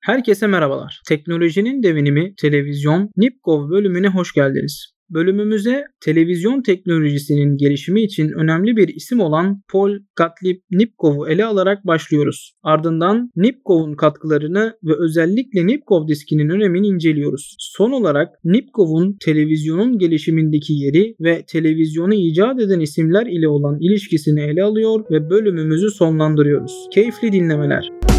Herkese merhabalar. Teknolojinin devinimi televizyon Nipkow bölümüne hoş geldiniz. Bölümümüze televizyon teknolojisinin gelişimi için önemli bir isim olan Paul Gottlieb Nipkow'u ele alarak başlıyoruz. Ardından Nipkow'un katkılarını ve özellikle Nipkow diskinin önemini inceliyoruz. Son olarak Nipkow'un televizyonun gelişimindeki yeri ve televizyonu icat eden isimler ile olan ilişkisini ele alıyor ve bölümümüzü sonlandırıyoruz. Keyifli dinlemeler.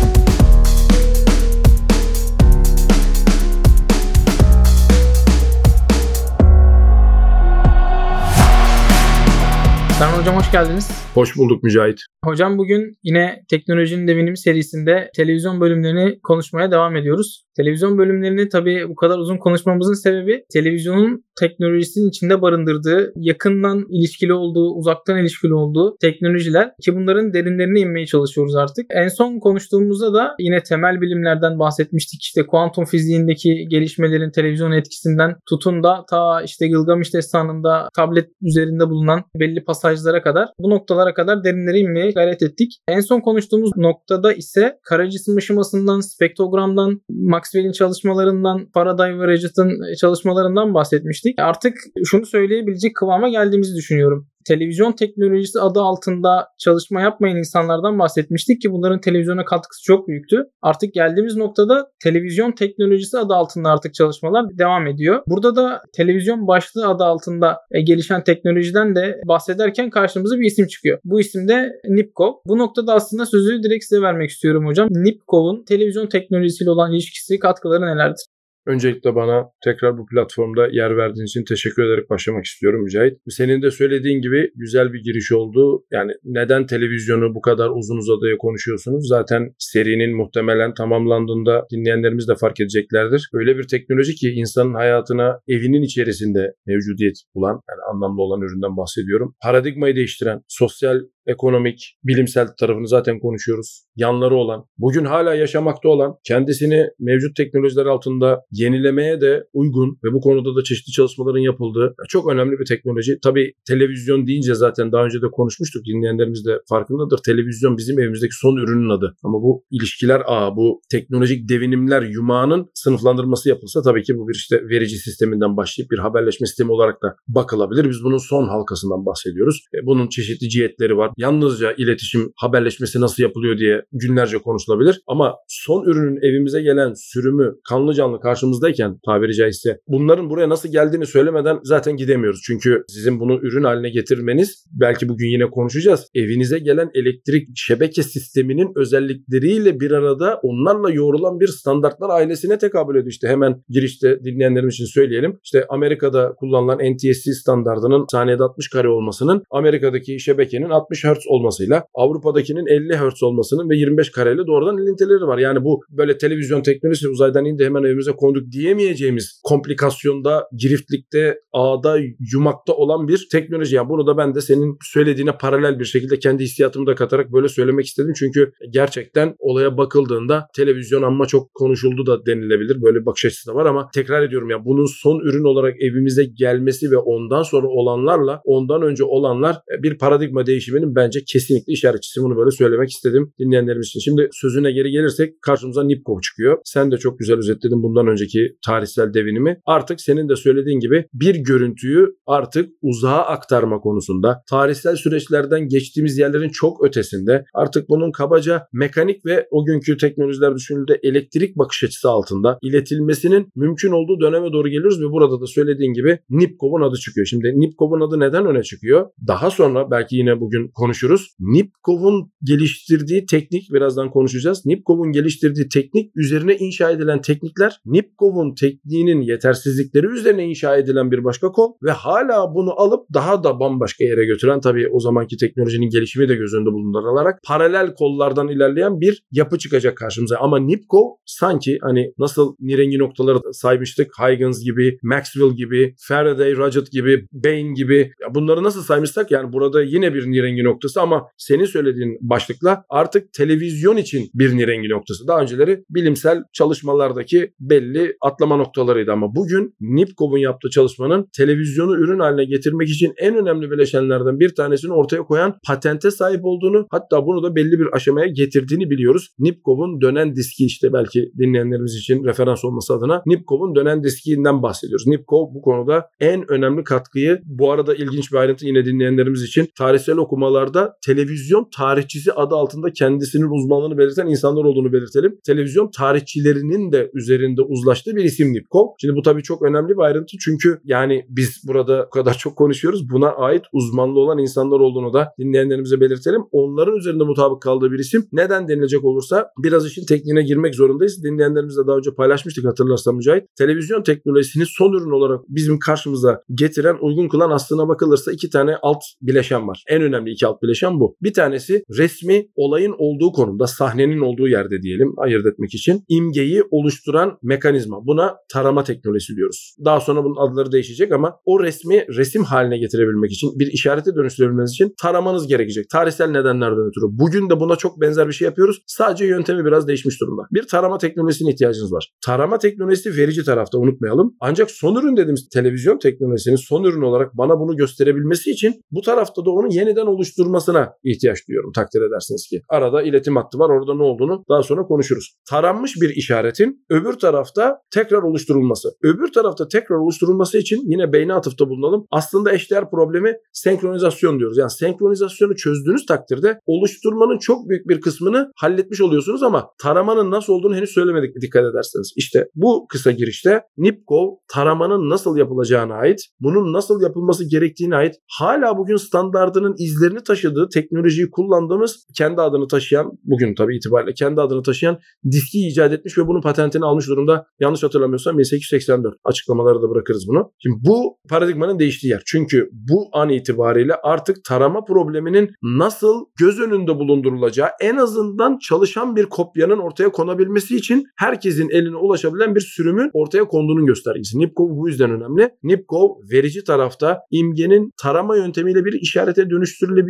Serhan Hocam hoş geldiniz. Hoş bulduk Mücahit. Hocam bugün yine teknolojinin devinimi serisinde televizyon bölümlerini konuşmaya devam ediyoruz. Televizyon bölümlerini tabii bu kadar uzun konuşmamızın sebebi televizyonun teknolojisinin içinde barındırdığı, yakından ilişkili olduğu, uzaktan ilişkili olduğu teknolojiler ki bunların derinlerine inmeye çalışıyoruz artık. En son konuştuğumuzda da yine temel bilimlerden bahsetmiştik. İşte kuantum fiziğindeki gelişmelerin televizyon etkisinden tutun da ta işte Gılgamış destanında tablet üzerinde bulunan belli pasajlara kadar bu noktalara kadar derinlere inmeye gayret ettik. En son konuştuğumuz noktada ise kara cisim ışımasından, spektrogramdan, Maxwell'in çalışmalarından, Faraday ve Rajat'ın çalışmalarından bahsetmiştik. Artık şunu söyleyebilecek kıvama geldiğimizi düşünüyorum televizyon teknolojisi adı altında çalışma yapmayan insanlardan bahsetmiştik ki bunların televizyona katkısı çok büyüktü. Artık geldiğimiz noktada televizyon teknolojisi adı altında artık çalışmalar devam ediyor. Burada da televizyon başlığı adı altında e, gelişen teknolojiden de bahsederken karşımıza bir isim çıkıyor. Bu isim de Nipkow. Bu noktada aslında sözü direkt size vermek istiyorum hocam. Nipkow'un televizyon teknolojisiyle olan ilişkisi, katkıları nelerdir? Öncelikle bana tekrar bu platformda yer verdiğin için teşekkür ederek başlamak istiyorum Mücahit. Senin de söylediğin gibi güzel bir giriş oldu. Yani neden televizyonu bu kadar uzun uzadıya konuşuyorsunuz? Zaten serinin muhtemelen tamamlandığında dinleyenlerimiz de fark edeceklerdir. Öyle bir teknoloji ki insanın hayatına evinin içerisinde mevcudiyet bulan, yani anlamlı olan üründen bahsediyorum. Paradigmayı değiştiren, sosyal ekonomik, bilimsel tarafını zaten konuşuyoruz. Yanları olan, bugün hala yaşamakta olan, kendisini mevcut teknolojiler altında yenilemeye de uygun ve bu konuda da çeşitli çalışmaların yapıldığı çok önemli bir teknoloji. Tabii televizyon deyince zaten daha önce de konuşmuştuk. Dinleyenlerimiz de farkındadır. Televizyon bizim evimizdeki son ürünün adı. Ama bu ilişkiler ağı, bu teknolojik devinimler yumağının sınıflandırması yapılsa tabii ki bu bir işte verici sisteminden başlayıp bir haberleşme sistemi olarak da bakılabilir. Biz bunun son halkasından bahsediyoruz. E, bunun çeşitli cihetleri var. Yalnızca iletişim, haberleşmesi nasıl yapılıyor diye günlerce konuşulabilir. Ama son ürünün evimize gelen sürümü kanlı canlı karşımızdayken tabiri caizse bunların buraya nasıl geldiğini söylemeden zaten gidemiyoruz. Çünkü sizin bunu ürün haline getirmeniz belki bugün yine konuşacağız. Evinize gelen elektrik şebeke sisteminin özellikleriyle bir arada onlarla yoğrulan bir standartlar ailesine tekabül ediyor. İşte hemen girişte dinleyenlerimiz için söyleyelim. İşte Amerika'da kullanılan NTSC standartının saniyede 60 kare olmasının Amerika'daki şebekenin 60 Hz olmasıyla Avrupa'dakinin 50 Hz olmasının ve 25 kareyle doğrudan ilintileri var. Yani bu böyle televizyon teknolojisi uzaydan indi hemen evimize konduk diyemeyeceğimiz komplikasyonda, giriftlikte, ağda, yumakta olan bir teknoloji. Yani bunu da ben de senin söylediğine paralel bir şekilde kendi hissiyatımı da katarak böyle söylemek istedim. Çünkü gerçekten olaya bakıldığında televizyon amma çok konuşuldu da denilebilir. Böyle bir bakış açısı da var ama tekrar ediyorum ya bunun son ürün olarak evimize gelmesi ve ondan sonra olanlarla ondan önce olanlar bir paradigma değişiminin bence kesinlikle işaretçisi. Bunu böyle söylemek istedim dinleyenlerimiz için. Şimdi sözüne geri gelirsek karşımıza Nipkow çıkıyor. Sen de çok güzel özetledin bundan önceki tarihsel devinimi. Artık senin de söylediğin gibi bir görüntüyü artık uzağa aktarma konusunda tarihsel süreçlerden geçtiğimiz yerlerin çok ötesinde artık bunun kabaca mekanik ve o günkü teknolojiler düşünüldüğünde elektrik bakış açısı altında iletilmesinin mümkün olduğu döneme doğru geliyoruz ve burada da söylediğin gibi Nipkow'un adı çıkıyor. Şimdi Nipkow'un adı neden öne çıkıyor? Daha sonra belki yine bugün konuşuruz. Nipkow'un geliştirdiği teknik birazdan konuşacağız. Nipkow'un geliştirdiği teknik üzerine inşa edilen teknikler Nipkow'un tekniğinin yetersizlikleri üzerine inşa edilen bir başka kol ve hala bunu alıp daha da bambaşka yere götüren tabii o zamanki teknolojinin gelişimi de göz önünde bulundurularak paralel kollardan ilerleyen bir yapı çıkacak karşımıza. Ama Nipkow sanki hani nasıl nirengi noktaları saymıştık Huygens gibi, Maxwell gibi, Faraday, Rajat gibi, Bain gibi bunları nasıl saymışsak yani burada yine bir nirengi noktası ama senin söylediğin başlıkla artık televizyon için bir nirengi noktası. Daha önceleri bilimsel çalışmalardaki belli atlama noktalarıydı ama bugün Nipkov'un yaptığı çalışmanın televizyonu ürün haline getirmek için en önemli bileşenlerden bir tanesini ortaya koyan patente sahip olduğunu hatta bunu da belli bir aşamaya getirdiğini biliyoruz. Nipkov'un dönen diski işte belki dinleyenlerimiz için referans olması adına Nipkov'un dönen diskinden bahsediyoruz. Nipkov bu konuda en önemli katkıyı bu arada ilginç bir ayrıntı yine dinleyenlerimiz için tarihsel okumalarda televizyon tarihçisi adı altında kendisinin uzmanlığını belirten insanlar olduğunu belirtelim. Televizyon tarihçilerinin de üzerinde uzlaştığı bir isim Nipkov. Şimdi bu tabii çok önemli bir ayrıntı çünkü yani biz burada o kadar çok konuşuyoruz. Buna ait uzmanlı olan insanlar olduğunu da dinleyenlerimize belirtelim. Onların üzerinde mutabık kaldığı bir isim. Neden denilecek olursa biraz işin tekniğine girmek zorundayız. Dinleyenlerimizle daha önce paylaşmıştık hatırlarsan Mücahit. Televizyon teknolojisini son ürün olarak bizim karşımıza getiren, uygun kılan aslına bakılırsa iki tane alt bileşen var. En önemli iki alt bileşen bu. Bir tanesi resmi olayın olduğu konumda, sahnenin olduğu yerde diyelim ayırt etmek için imgeyi oluşturan mekanizma. Buna tarama teknolojisi diyoruz. Daha sonra bunun adları değişecek ama o resmi resim haline getirebilmek için, bir işarete dönüştürebilmeniz için taramanız gerekecek. Tarihsel nedenlerden ötürü. Bugün de buna çok benzer bir şey yapıyoruz. Sadece yöntemi biraz değişmiş durumda. Bir tarama teknolojisine ihtiyacınız var. Tarama teknolojisi verici tarafta unutmayalım. Ancak son ürün dediğimiz televizyon teknolojisinin son ürün olarak bana bunu gösterebilmesi için bu tarafta da onu yeniden oluşturmasına ihtiyaç duyuyorum takdir edersiniz ki. Arada iletim hattı var orada ne olduğunu daha sonra konuşuruz. Taranmış bir işaretin öbür tarafta tekrar oluşturulması. Öbür tarafta tekrar oluşturulması için yine beyne atıfta bulunalım. Aslında eşdeğer problemi senkronizasyon diyoruz. Yani senkronizasyonu çözdüğünüz takdirde oluşturmanın çok büyük bir kısmını halletmiş oluyorsunuz ama taramanın nasıl olduğunu henüz söylemedik dikkat ederseniz. İşte bu kısa girişte Nipkov taramanın nasıl yapılacağına ait, bunun nasıl yapılması gerektiğine ait hala bugün standardının izlerini taşıdığı teknolojiyi kullandığımız kendi adını taşıyan bugün tabii itibariyle kendi adını taşıyan diski icat etmiş ve bunun patentini almış durumda. Yanlış hatırlamıyorsam 1884 açıklamaları da bırakırız bunu. Şimdi bu paradigmanın değiştiği yer. Çünkü bu an itibariyle artık tarama probleminin nasıl göz önünde bulundurulacağı en azından çalışan bir kopyanın ortaya konabilmesi için herkesin eline ulaşabilen bir sürümün ortaya konduğunun göstergesi. Nipkov bu yüzden önemli. Nipkov verici tarafta imgenin tarama yöntemiyle bir işarete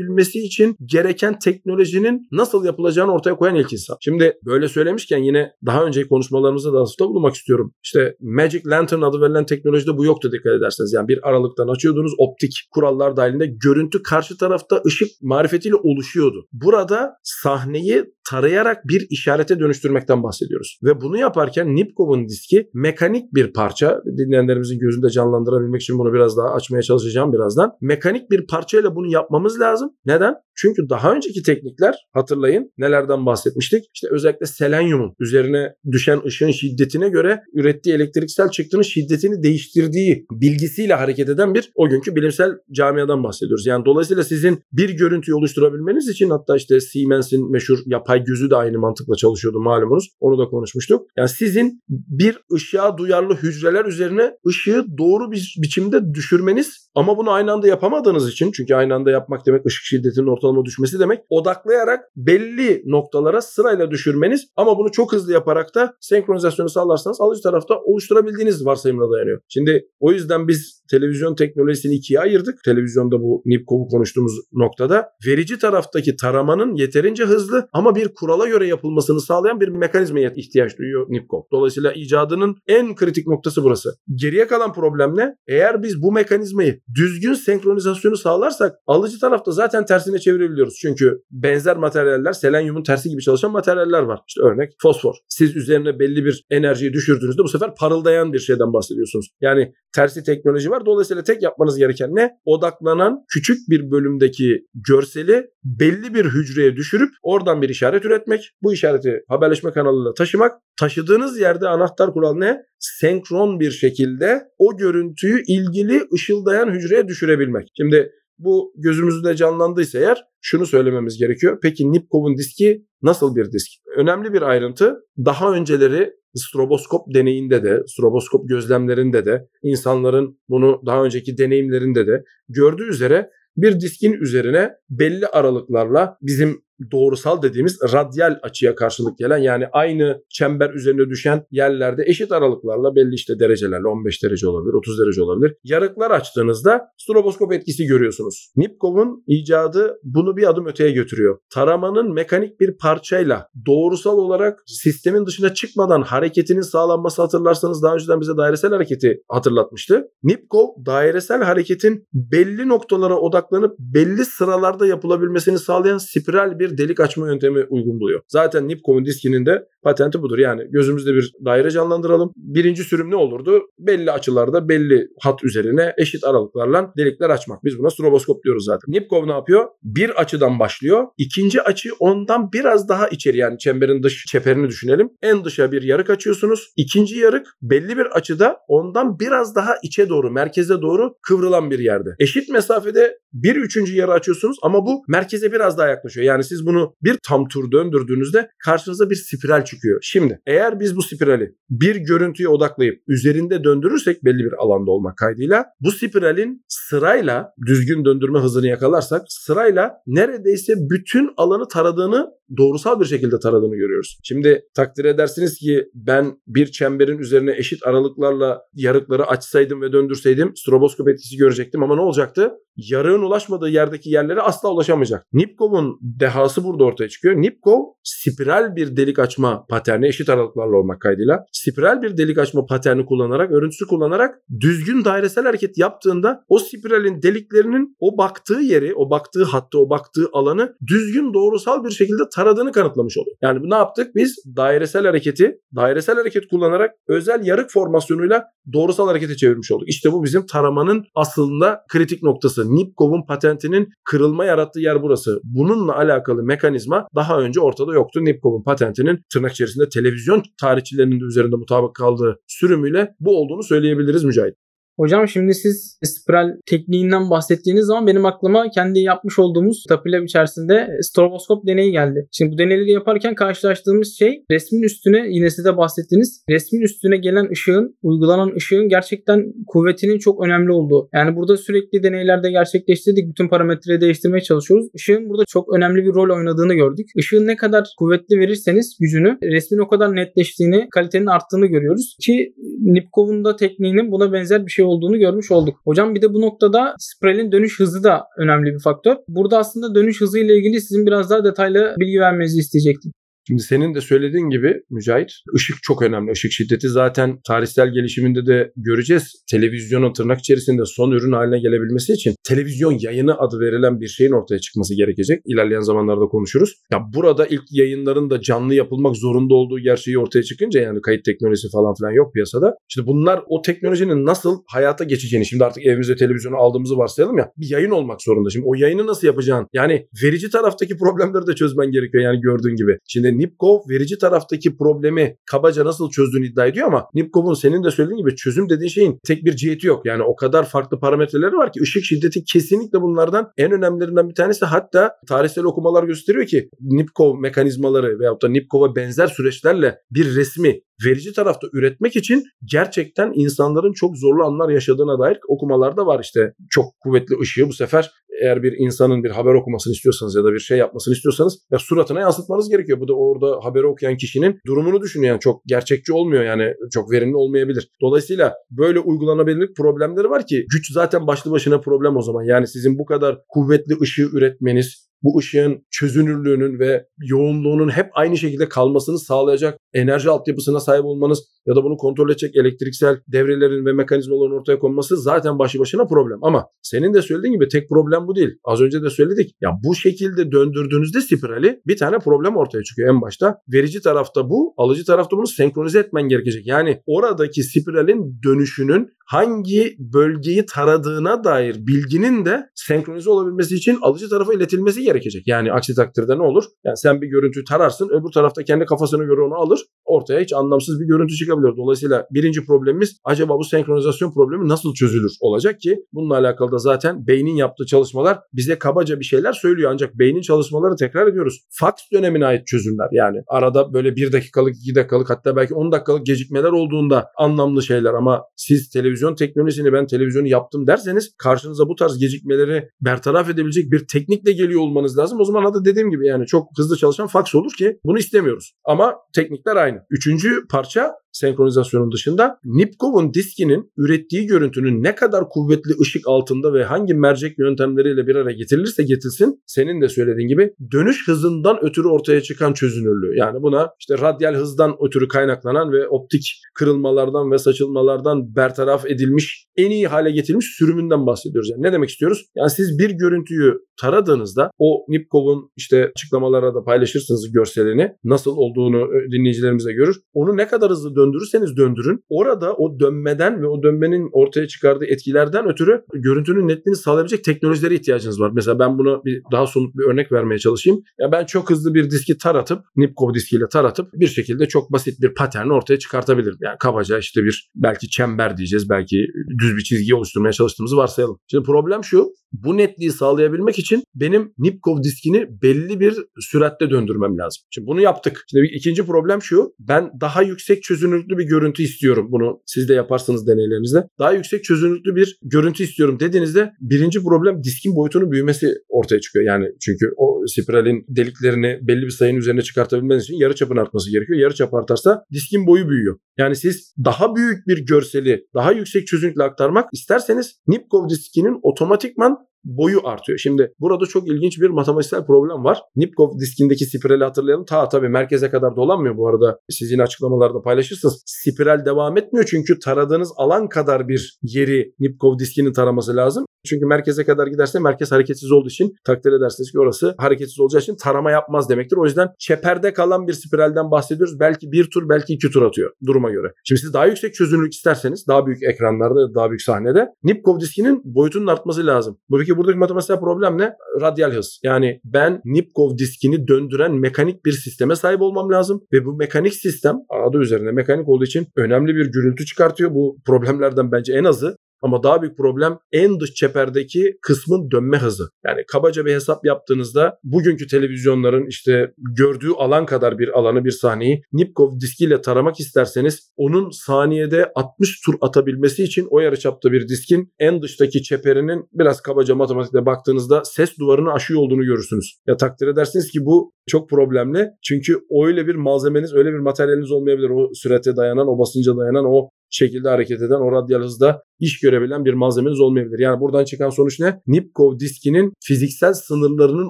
dönüştürülebilmesi için gereken teknolojinin nasıl yapılacağını ortaya koyan ilk insan. Şimdi böyle söylemişken yine daha önceki konuşmalarımızda da aslında bulunmak istiyorum. İşte Magic Lantern adı verilen teknolojide bu yoktu dikkat ederseniz. Yani bir aralıktan açıyordunuz optik kurallar dahilinde görüntü karşı tarafta ışık marifetiyle oluşuyordu. Burada sahneyi tarayarak bir işarete dönüştürmekten bahsediyoruz. Ve bunu yaparken Nipkov'un diski mekanik bir parça. Dinleyenlerimizin gözünde canlandırabilmek için bunu biraz daha açmaya çalışacağım birazdan. Mekanik bir parçayla bunu yapmamız lazım. Neden? Çünkü daha önceki teknikler hatırlayın nelerden bahsetmiştik? İşte özellikle selenyumun üzerine düşen ışığın şiddetine göre ürettiği elektriksel çıktının şiddetini değiştirdiği bilgisiyle hareket eden bir o günkü bilimsel camiadan bahsediyoruz. Yani dolayısıyla sizin bir görüntüyü oluşturabilmeniz için hatta işte Siemens'in meşhur yapay gözü de aynı mantıkla çalışıyordu malumunuz. Onu da konuşmuştuk. Yani sizin bir ışığa duyarlı hücreler üzerine ışığı doğru bir biçimde düşürmeniz ama bunu aynı anda yapamadığınız için çünkü aynı anda yapmak demek ışık şiddetinin ortalama düşmesi demek odaklayarak belli noktalara sırayla düşürmeniz ama bunu çok hızlı yaparak da senkronizasyonu sağlarsanız alıcı tarafta oluşturabildiğiniz varsayımına dayanıyor. Şimdi o yüzden biz televizyon teknolojisini ikiye ayırdık. Televizyonda bu Nipkov'u konuştuğumuz noktada verici taraftaki taramanın yeterince hızlı ama bir kurala göre yapılmasını sağlayan bir mekanizmaya ihtiyaç duyuyor Nipkov. Dolayısıyla icadının en kritik noktası burası. Geriye kalan problem ne? Eğer biz bu mekanizmayı düzgün senkronizasyonu sağlarsak alıcı tarafta zaten tersine çevirebiliyoruz. Çünkü benzer materyaller selenyumun tersi gibi çalışan materyaller var. İşte örnek fosfor. Siz üzerine belli bir enerjiyi düşürdüğünüzde bu sefer parıldayan bir şeyden bahsediyorsunuz. Yani tersi teknoloji var. Dolayısıyla tek yapmanız gereken ne? Odaklanan küçük bir bölümdeki görseli belli bir hücreye düşürüp oradan bir işaret üretmek. Bu işareti haberleşme kanalıyla taşımak. Taşıdığınız yerde anahtar kural ne? Senkron bir şekilde o görüntüyü ilgili ışıldayan hücreye düşürebilmek. Şimdi bu gözümüzde canlandıysa eğer şunu söylememiz gerekiyor. Peki Nipkov'un diski nasıl bir disk? Önemli bir ayrıntı. Daha önceleri stroboskop deneyinde de, stroboskop gözlemlerinde de, insanların bunu daha önceki deneyimlerinde de gördüğü üzere bir diskin üzerine belli aralıklarla bizim doğrusal dediğimiz radyal açıya karşılık gelen yani aynı çember üzerine düşen yerlerde eşit aralıklarla belli işte derecelerle 15 derece olabilir, 30 derece olabilir. Yarıklar açtığınızda stroboskop etkisi görüyorsunuz. Nipkov'un icadı bunu bir adım öteye götürüyor. Taramanın mekanik bir parçayla doğrusal olarak sistemin dışına çıkmadan hareketinin sağlanması hatırlarsanız daha önceden bize dairesel hareketi hatırlatmıştı. Nipkov dairesel hareketin belli noktalara odaklanıp belli sıralarda yapılabilmesini sağlayan spiral bir delik açma yöntemi uygun buluyor. Zaten Nipkov'un diskinin de patenti budur. Yani gözümüzde bir daire canlandıralım. Birinci sürüm ne olurdu? Belli açılarda belli hat üzerine eşit aralıklarla delikler açmak. Biz buna stroboskop diyoruz zaten. Nipkov ne yapıyor? Bir açıdan başlıyor. İkinci açı ondan biraz daha içeri yani çemberin dış çeperini düşünelim. En dışa bir yarık açıyorsunuz. İkinci yarık belli bir açıda ondan biraz daha içe doğru, merkeze doğru kıvrılan bir yerde. Eşit mesafede bir üçüncü yarı açıyorsunuz ama bu merkeze biraz daha yaklaşıyor. Yani siz bunu bir tam tur döndürdüğünüzde karşınıza bir spiral çıkıyor. Şimdi eğer biz bu spirali bir görüntüye odaklayıp üzerinde döndürürsek belli bir alanda olmak kaydıyla bu spiralin sırayla düzgün döndürme hızını yakalarsak sırayla neredeyse bütün alanı taradığını doğrusal bir şekilde taradığını görüyoruz. Şimdi takdir edersiniz ki ben bir çemberin üzerine eşit aralıklarla yarıkları açsaydım ve döndürseydim stroboskop etkisi görecektim ama ne olacaktı? Yarığın ulaşmadığı yerdeki yerlere asla ulaşamayacak. Nipkov'un dehası burada ortaya çıkıyor. Nipkov spiral bir delik açma paterni eşit aralıklarla olmak kaydıyla spiral bir delik açma paterni kullanarak, örüntüsü kullanarak düzgün dairesel hareket yaptığında o spiralin deliklerinin o baktığı yeri, o baktığı hattı, o baktığı alanı düzgün doğrusal bir şekilde taradığını kanıtlamış oluyor. Yani ne yaptık? Biz dairesel hareketi, dairesel hareket kullanarak özel yarık formasyonuyla doğrusal harekete çevirmiş olduk. İşte bu bizim taramanın aslında kritik noktası. Nipkov'un patentinin kırılma yarattığı yer burası. Bununla alakalı mekanizma daha önce ortada yoktu. Nipkov'un patentinin tırnak içerisinde televizyon tarihçilerinin de üzerinde mutabık kaldığı sürümüyle bu olduğunu söyleyebiliriz Mücahit. Hocam şimdi siz spiral tekniğinden bahsettiğiniz zaman benim aklıma kendi yapmış olduğumuz Tapilab içerisinde stroboskop deneyi geldi. Şimdi bu deneyleri yaparken karşılaştığımız şey resmin üstüne yine size bahsettiğiniz resmin üstüne gelen ışığın uygulanan ışığın gerçekten kuvvetinin çok önemli olduğu. Yani burada sürekli deneylerde gerçekleştirdik. Bütün parametreleri değiştirmeye çalışıyoruz. Işığın burada çok önemli bir rol oynadığını gördük. Işığın ne kadar kuvvetli verirseniz gücünü resmin o kadar netleştiğini, kalitenin arttığını görüyoruz. Ki Nipkov'un da tekniğinin buna benzer bir şey olduğunu görmüş olduk. Hocam bir de bu noktada Sprel'in dönüş hızı da önemli bir faktör. Burada aslında dönüş hızı ile ilgili sizin biraz daha detaylı bilgi vermenizi isteyecektim. Şimdi senin de söylediğin gibi Mücahit ışık çok önemli. Işık şiddeti zaten tarihsel gelişiminde de göreceğiz. Televizyonun tırnak içerisinde son ürün haline gelebilmesi için televizyon yayını adı verilen bir şeyin ortaya çıkması gerekecek. İlerleyen zamanlarda konuşuruz. Ya burada ilk yayınların da canlı yapılmak zorunda olduğu gerçeği ortaya çıkınca yani kayıt teknolojisi falan filan yok piyasada. Şimdi bunlar o teknolojinin nasıl hayata geçeceğini şimdi artık evimizde televizyonu aldığımızı varsayalım ya bir yayın olmak zorunda. Şimdi o yayını nasıl yapacağın yani verici taraftaki problemleri de çözmen gerekiyor yani gördüğün gibi. Şimdi Nipkov verici taraftaki problemi kabaca nasıl çözdüğünü iddia ediyor ama Nipkov'un senin de söylediğin gibi çözüm dediğin şeyin tek bir ciheti yok. Yani o kadar farklı parametreleri var ki ışık şiddeti kesinlikle bunlardan en önemlilerinden bir tanesi. Hatta tarihsel okumalar gösteriyor ki Nipkov mekanizmaları veyahut da Nipkov'a benzer süreçlerle bir resmi verici tarafta üretmek için gerçekten insanların çok zorlu anlar yaşadığına dair okumalar da var işte. Çok kuvvetli ışığı bu sefer eğer bir insanın bir haber okumasını istiyorsanız ya da bir şey yapmasını istiyorsanız ya suratına yansıtmanız gerekiyor. Bu da orada haberi okuyan kişinin durumunu düşünüyor. Yani çok gerçekçi olmuyor yani çok verimli olmayabilir. Dolayısıyla böyle uygulanabilirlik problemleri var ki güç zaten başlı başına problem o zaman. Yani sizin bu kadar kuvvetli ışığı üretmeniz, bu ışığın çözünürlüğünün ve yoğunluğunun hep aynı şekilde kalmasını sağlayacak enerji altyapısına sahip olmanız ya da bunu kontrol edecek elektriksel devrelerin ve mekanizmaların ortaya konması zaten başı başına problem. Ama senin de söylediğin gibi tek problem bu değil. Az önce de söyledik. Ya bu şekilde döndürdüğünüzde spirali bir tane problem ortaya çıkıyor en başta. Verici tarafta bu, alıcı tarafta bunu senkronize etmen gerekecek. Yani oradaki spiralin dönüşünün hangi bölgeyi taradığına dair bilginin de senkronize olabilmesi için alıcı tarafa iletilmesi gerekecek. Yani aksi takdirde ne olur? Yani sen bir görüntü tararsın, öbür tarafta kendi kafasına göre onu alır. Ortaya hiç anlamsız bir görüntü çıkabilir. Dolayısıyla birinci problemimiz acaba bu senkronizasyon problemi nasıl çözülür olacak ki bununla alakalı da zaten beynin yaptığı çalışmalar bize kabaca bir şeyler söylüyor. Ancak beynin çalışmaları tekrar ediyoruz. Fax dönemine ait çözümler yani arada böyle bir dakikalık, iki dakikalık hatta belki on dakikalık gecikmeler olduğunda anlamlı şeyler ama siz televizyon teknolojisini ben televizyonu yaptım derseniz karşınıza bu tarz gecikmeleri bertaraf edebilecek bir teknikle geliyor olmanız olmanız lazım. O zaman adı dediğim gibi yani çok hızlı çalışan fax olur ki bunu istemiyoruz. Ama teknikler aynı. Üçüncü parça senkronizasyonun dışında Nipkov'un diskinin ürettiği görüntünün ne kadar kuvvetli ışık altında ve hangi mercek yöntemleriyle bir araya getirilirse getirsin senin de söylediğin gibi dönüş hızından ötürü ortaya çıkan çözünürlüğü. Yani buna işte radyal hızdan ötürü kaynaklanan ve optik kırılmalardan ve saçılmalardan bertaraf edilmiş en iyi hale getirilmiş sürümünden bahsediyoruz. Yani ne demek istiyoruz? Yani siz bir görüntüyü taradığınızda o Nipkov'un işte açıklamalara da paylaşırsınız görselini nasıl olduğunu dinleyicilerimize görür. Onu ne kadar hızlı döndürürseniz döndürün. Orada o dönmeden ve o dönmenin ortaya çıkardığı etkilerden ötürü görüntünün netliğini sağlayabilecek teknolojilere ihtiyacınız var. Mesela ben bunu bir daha somut bir örnek vermeye çalışayım. Ya ben çok hızlı bir diski taratıp Nipkow diskiyle taratıp bir şekilde çok basit bir paterni ortaya çıkartabilirim. Yani kabaca işte bir belki çember diyeceğiz, belki düz bir çizgi oluşturmaya çalıştığımızı varsayalım. Şimdi problem şu. Bu netliği sağlayabilmek için benim Nipkow diskini belli bir süratte döndürmem lazım. Şimdi bunu yaptık. Şimdi ikinci problem şu. Ben daha yüksek çözünürlüklü bir görüntü istiyorum. Bunu siz de yaparsınız deneylerinizde. Daha yüksek çözünürlüklü bir görüntü istiyorum dediğinizde birinci problem diskin boyutunun büyümesi ortaya çıkıyor. Yani çünkü o spiralin deliklerini belli bir sayının üzerine çıkartabilmeniz için yarı çapın artması gerekiyor. Yarı çap artarsa diskin boyu büyüyor. Yani siz daha büyük bir görseli daha yüksek çözünürlükle aktarmak isterseniz Nipkow diskinin otomatikman boyu artıyor. Şimdi burada çok ilginç bir matematiksel problem var. Nipkow diskindeki spirali hatırlayalım. Ta tabii merkeze kadar dolanmıyor bu arada. Siz yine açıklamalarda paylaşırsınız. Spiral devam etmiyor çünkü taradığınız alan kadar bir yeri Nipkow diskinin taraması lazım. Çünkü merkeze kadar giderse merkez hareketsiz olduğu için takdir edersiniz ki orası hareketsiz olacağı için tarama yapmaz demektir. O yüzden çeperde kalan bir spiralden bahsediyoruz. Belki bir tur belki iki tur atıyor duruma göre. Şimdi siz daha yüksek çözünürlük isterseniz daha büyük ekranlarda daha büyük sahnede Nipkow diskinin boyutunun artması lazım. Buradaki buradaki matematiksel problem ne? Radyal hız. Yani ben Nipkow diskini döndüren mekanik bir sisteme sahip olmam lazım ve bu mekanik sistem adı üzerinde mekanik olduğu için önemli bir gürültü çıkartıyor. Bu problemlerden bence en azı ama daha büyük problem en dış çeperdeki kısmın dönme hızı. Yani kabaca bir hesap yaptığınızda bugünkü televizyonların işte gördüğü alan kadar bir alanı bir sahneyi Nipkow diskiyle taramak isterseniz onun saniyede 60 tur atabilmesi için o yarıçapta bir diskin en dıştaki çeperinin biraz kabaca matematikle baktığınızda ses duvarını aşıyor olduğunu görürsünüz. Ya takdir edersiniz ki bu çok problemli. Çünkü öyle bir malzemeniz, öyle bir materyaliniz olmayabilir. O sürete dayanan, o basınca dayanan, o şekilde hareket eden, o radyal hızda iş görebilen bir malzemeniz olmayabilir. Yani buradan çıkan sonuç ne? Nipkow diskinin fiziksel sınırlarının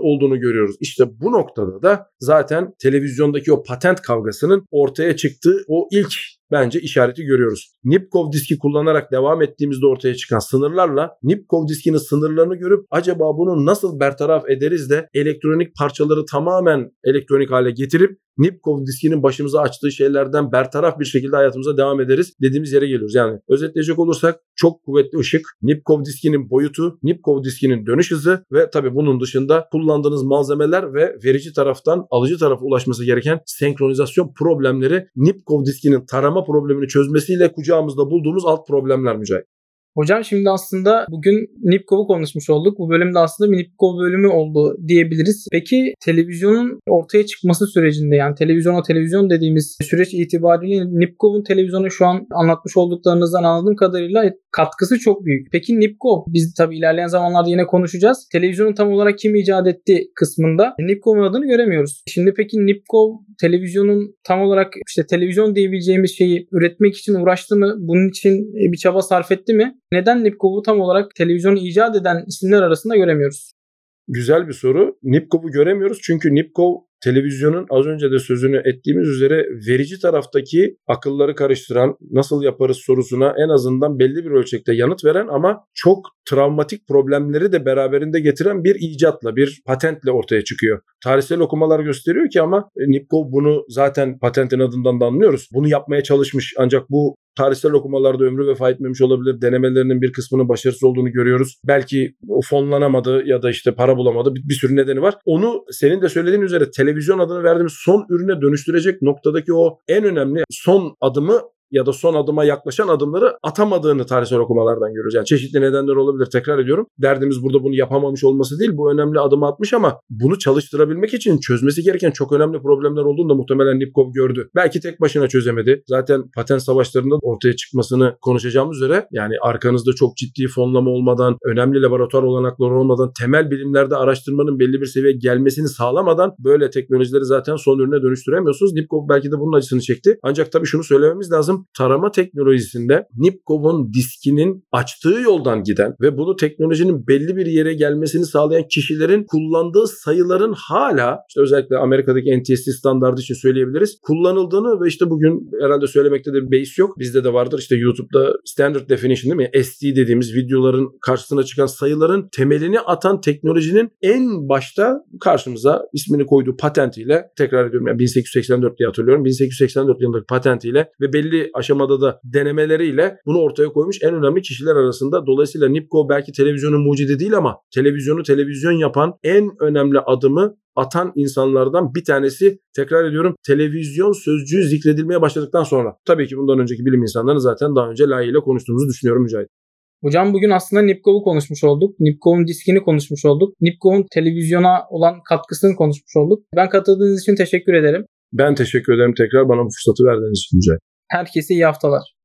olduğunu görüyoruz. İşte bu noktada da zaten televizyondaki o patent kavgasının ortaya çıktığı o ilk bence işareti görüyoruz. Nipkow diski kullanarak devam ettiğimizde ortaya çıkan sınırlarla Nipkow diskinin sınırlarını görüp acaba bunu nasıl bertaraf ederiz de elektronik parçaları tamamen elektronik hale getirip Nipkow diskinin başımıza açtığı şeylerden bertaraf bir şekilde hayatımıza devam ederiz dediğimiz yere geliyoruz. Yani özetleyecek olursak çok kuvvetli ışık, Nipkow diskinin boyutu, Nipkow diskinin dönüş hızı ve tabii bunun dışında kullandığınız malzemeler ve verici taraftan alıcı tarafa ulaşması gereken senkronizasyon problemleri Nipkow diskinin tarama problemini çözmesiyle kucağımızda bulduğumuz alt problemler Mücahit. Hocam şimdi aslında bugün Nipkov'u konuşmuş olduk. Bu bölümde aslında bir Nipkov bölümü oldu diyebiliriz. Peki televizyonun ortaya çıkması sürecinde yani televizyona televizyon dediğimiz süreç itibariyle Nipkov'un televizyonu şu an anlatmış olduklarınızdan anladığım kadarıyla katkısı çok büyük. Peki Nipkov biz tabii ilerleyen zamanlarda yine konuşacağız. Televizyonu tam olarak kim icat etti kısmında Nipkov'un adını göremiyoruz. Şimdi peki Nipkov televizyonun tam olarak işte televizyon diyebileceğimiz şeyi üretmek için uğraştı mı? Bunun için bir çaba sarf etti mi? Neden Nipkov'u tam olarak televizyonu icat eden isimler arasında göremiyoruz? Güzel bir soru. Nipkov'u göremiyoruz çünkü Nipkov televizyonun az önce de sözünü ettiğimiz üzere verici taraftaki akılları karıştıran nasıl yaparız sorusuna en azından belli bir ölçekte yanıt veren ama çok travmatik problemleri de beraberinde getiren bir icatla, bir patentle ortaya çıkıyor. Tarihsel okumalar gösteriyor ki ama Nipkov bunu zaten patentin adından da anlıyoruz. Bunu yapmaya çalışmış ancak bu tarihsel okumalarda ömrü vefa etmemiş olabilir. Denemelerinin bir kısmının başarısız olduğunu görüyoruz. Belki fonlanamadı ya da işte para bulamadı. Bir, bir sürü nedeni var. Onu senin de söylediğin üzere televizyon adını verdiğimiz son ürüne dönüştürecek noktadaki o en önemli son adımı ya da son adıma yaklaşan adımları atamadığını tarihsel okumalardan görüyoruz. Yani çeşitli nedenler olabilir tekrar ediyorum. Derdimiz burada bunu yapamamış olması değil. Bu önemli adımı atmış ama bunu çalıştırabilmek için çözmesi gereken çok önemli problemler olduğunu da muhtemelen Nipkov gördü. Belki tek başına çözemedi. Zaten patent savaşlarında ortaya çıkmasını konuşacağımız üzere yani arkanızda çok ciddi fonlama olmadan, önemli laboratuvar olanakları olmadan, temel bilimlerde araştırmanın belli bir seviyeye gelmesini sağlamadan böyle teknolojileri zaten son ürüne dönüştüremiyorsunuz. Nipkov belki de bunun acısını çekti. Ancak tabii şunu söylememiz lazım. Tarama teknolojisinde Nipkov'un diskinin açtığı yoldan giden ve bunu teknolojinin belli bir yere gelmesini sağlayan kişilerin kullandığı sayıların hala işte özellikle Amerika'daki NTSC standardı için söyleyebiliriz. Kullanıldığını ve işte bugün herhalde söylemekte de bir base yok. Bizde de vardır işte YouTube'da standard definition değil mi? SD dediğimiz videoların karşısına çıkan sayıların temelini atan teknolojinin en başta karşımıza ismini koyduğu patentiyle tekrar ediyorum yani 1884 diye hatırlıyorum. 1884 yılındaki patentiyle ve belli aşamada da denemeleriyle bunu ortaya koymuş en önemli kişiler arasında. Dolayısıyla Nipko belki televizyonun mucidi değil ama televizyonu televizyon yapan en önemli adımı atan insanlardan bir tanesi tekrar ediyorum televizyon sözcüğü zikredilmeye başladıktan sonra. Tabii ki bundan önceki bilim insanlarını zaten daha önce layığıyla konuştuğumuzu düşünüyorum Mücahit. Hocam bugün aslında Nipkov'u konuşmuş olduk. Nipkov'un diskini konuşmuş olduk. Nipkov'un televizyona olan katkısını konuşmuş olduk. Ben katıldığınız için teşekkür ederim. Ben teşekkür ederim tekrar bana bu fırsatı verdiğiniz için Mücahit. Herkese iyi haftalar.